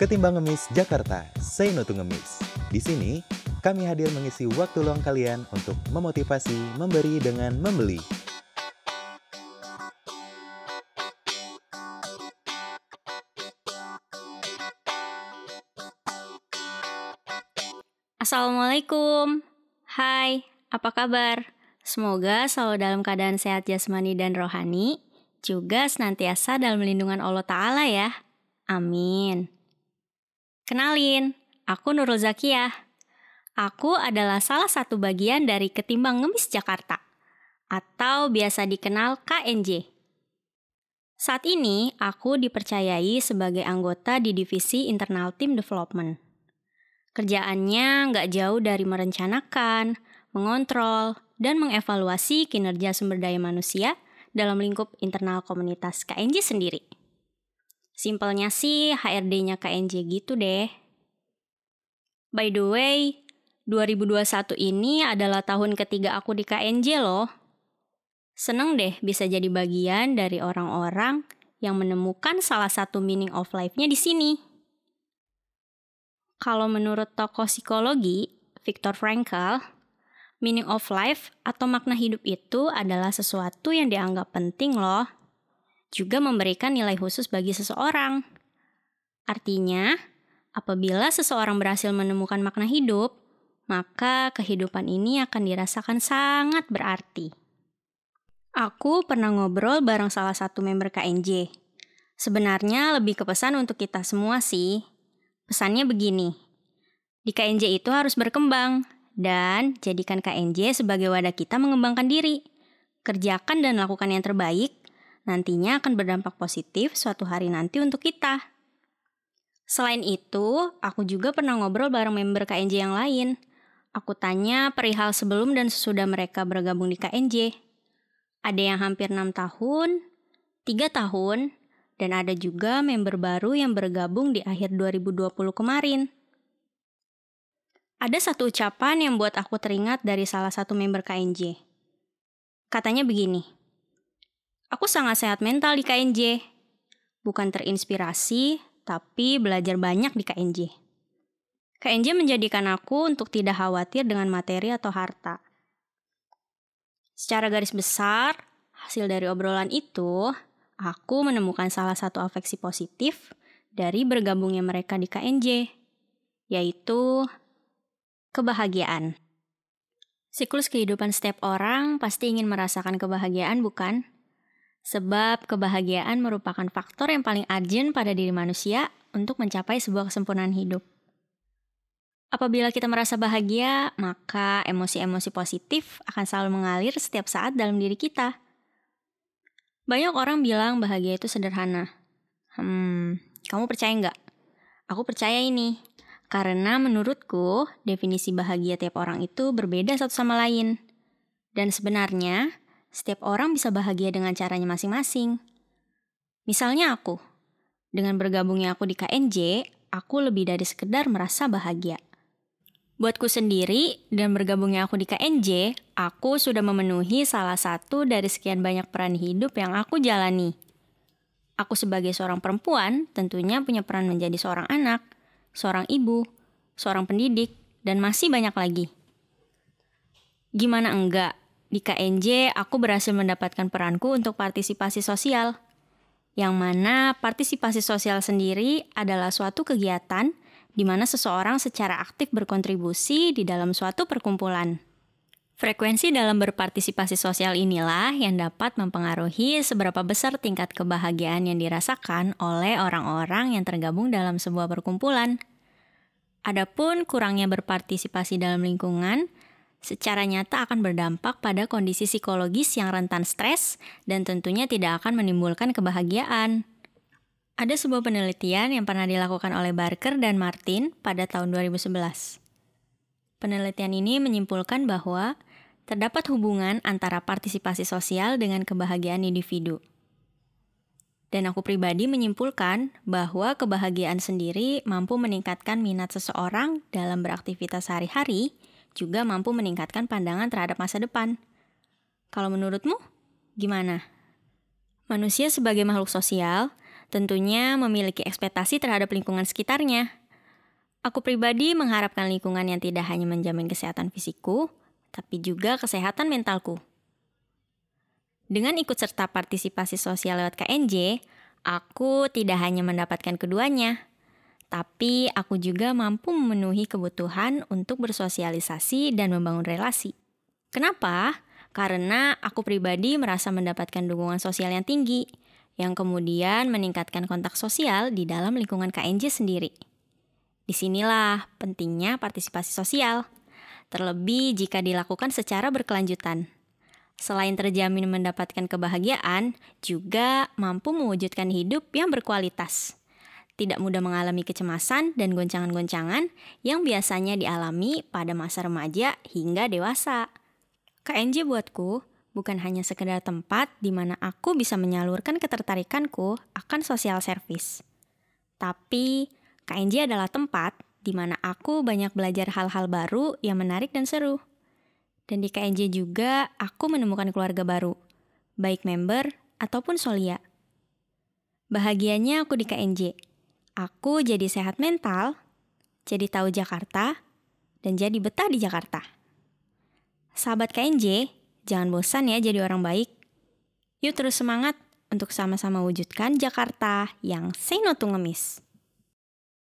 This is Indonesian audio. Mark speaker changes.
Speaker 1: Ketimbang Ngemis Jakarta, say no to ngemis. Di sini, kami hadir mengisi waktu luang kalian untuk memotivasi, memberi dengan membeli.
Speaker 2: Assalamualaikum. Hai, apa kabar? Semoga selalu dalam keadaan sehat jasmani dan rohani, juga senantiasa dalam lindungan Allah Ta'ala ya. Amin. Kenalin, aku Nurul Zakiyah. Aku adalah salah satu bagian dari Ketimbang Ngemis Jakarta, atau biasa dikenal KNJ. Saat ini, aku dipercayai sebagai anggota di Divisi Internal Team Development. Kerjaannya nggak jauh dari merencanakan, mengontrol, dan mengevaluasi kinerja sumber daya manusia dalam lingkup internal komunitas KNJ sendiri. Simpelnya sih HRD-nya KNJ gitu deh. By the way, 2021 ini adalah tahun ketiga aku di KNJ loh. Seneng deh bisa jadi bagian dari orang-orang yang menemukan salah satu meaning of life-nya di sini. Kalau menurut tokoh psikologi, Viktor Frankl, meaning of life atau makna hidup itu adalah sesuatu yang dianggap penting loh juga memberikan nilai khusus bagi seseorang. Artinya, apabila seseorang berhasil menemukan makna hidup, maka kehidupan ini akan dirasakan sangat berarti. Aku pernah ngobrol bareng salah satu member KNJ. Sebenarnya lebih ke pesan untuk kita semua sih. Pesannya begini, di KNJ itu harus berkembang, dan jadikan KNJ sebagai wadah kita mengembangkan diri. Kerjakan dan lakukan yang terbaik, nantinya akan berdampak positif suatu hari nanti untuk kita. Selain itu, aku juga pernah ngobrol bareng member KNJ yang lain. Aku tanya perihal sebelum dan sesudah mereka bergabung di KNJ. Ada yang hampir 6 tahun, 3 tahun, dan ada juga member baru yang bergabung di akhir 2020 kemarin. Ada satu ucapan yang buat aku teringat dari salah satu member KNJ. Katanya begini, Aku sangat sehat mental di KNJ. Bukan terinspirasi, tapi belajar banyak di KNJ. KNJ menjadikan aku untuk tidak khawatir dengan materi atau harta. Secara garis besar, hasil dari obrolan itu, aku menemukan salah satu afeksi positif dari bergabungnya mereka di KNJ, yaitu kebahagiaan. Siklus kehidupan setiap orang pasti ingin merasakan kebahagiaan, bukan? Sebab kebahagiaan merupakan faktor yang paling urgent pada diri manusia untuk mencapai sebuah kesempurnaan hidup. Apabila kita merasa bahagia, maka emosi-emosi positif akan selalu mengalir setiap saat dalam diri kita. Banyak orang bilang bahagia itu sederhana. Hmm, kamu percaya nggak? Aku percaya ini. Karena menurutku, definisi bahagia tiap orang itu berbeda satu sama lain. Dan sebenarnya, setiap orang bisa bahagia dengan caranya masing-masing. Misalnya aku, dengan bergabungnya aku di KNJ, aku lebih dari sekedar merasa bahagia. Buatku sendiri, dan bergabungnya aku di KNJ, aku sudah memenuhi salah satu dari sekian banyak peran hidup yang aku jalani. Aku sebagai seorang perempuan tentunya punya peran menjadi seorang anak, seorang ibu, seorang pendidik, dan masih banyak lagi. Gimana enggak di KNJ, aku berhasil mendapatkan peranku untuk partisipasi sosial, yang mana partisipasi sosial sendiri adalah suatu kegiatan di mana seseorang secara aktif berkontribusi di dalam suatu perkumpulan. Frekuensi dalam berpartisipasi sosial inilah yang dapat mempengaruhi seberapa besar tingkat kebahagiaan yang dirasakan oleh orang-orang yang tergabung dalam sebuah perkumpulan. Adapun kurangnya berpartisipasi dalam lingkungan secara nyata akan berdampak pada kondisi psikologis yang rentan stres dan tentunya tidak akan menimbulkan kebahagiaan. Ada sebuah penelitian yang pernah dilakukan oleh Barker dan Martin pada tahun 2011. Penelitian ini menyimpulkan bahwa terdapat hubungan antara partisipasi sosial dengan kebahagiaan individu. Dan aku pribadi menyimpulkan bahwa kebahagiaan sendiri mampu meningkatkan minat seseorang dalam beraktivitas sehari-hari juga mampu meningkatkan pandangan terhadap masa depan. Kalau menurutmu, gimana? Manusia sebagai makhluk sosial tentunya memiliki ekspektasi terhadap lingkungan sekitarnya. Aku pribadi mengharapkan lingkungan yang tidak hanya menjamin kesehatan fisikku, tapi juga kesehatan mentalku. Dengan ikut serta partisipasi sosial lewat KNJ, aku tidak hanya mendapatkan keduanya, tapi aku juga mampu memenuhi kebutuhan untuk bersosialisasi dan membangun relasi. Kenapa? Karena aku pribadi merasa mendapatkan dukungan sosial yang tinggi, yang kemudian meningkatkan kontak sosial di dalam lingkungan KNJ sendiri. Di sinilah pentingnya partisipasi sosial, terlebih jika dilakukan secara berkelanjutan. Selain terjamin mendapatkan kebahagiaan, juga mampu mewujudkan hidup yang berkualitas. Tidak mudah mengalami kecemasan dan goncangan-goncangan yang biasanya dialami pada masa remaja hingga dewasa. KNJ buatku bukan hanya sekedar tempat di mana aku bisa menyalurkan ketertarikanku akan sosial service. Tapi KNJ adalah tempat di mana aku banyak belajar hal-hal baru yang menarik dan seru. Dan di KNJ juga aku menemukan keluarga baru, baik member ataupun solia. Bahagianya aku di KNJ. Aku jadi sehat mental, jadi tahu Jakarta, dan jadi betah di Jakarta. Sahabat KNJ, jangan bosan ya jadi orang baik. Yuk terus semangat untuk sama-sama wujudkan Jakarta yang say no to ngemis.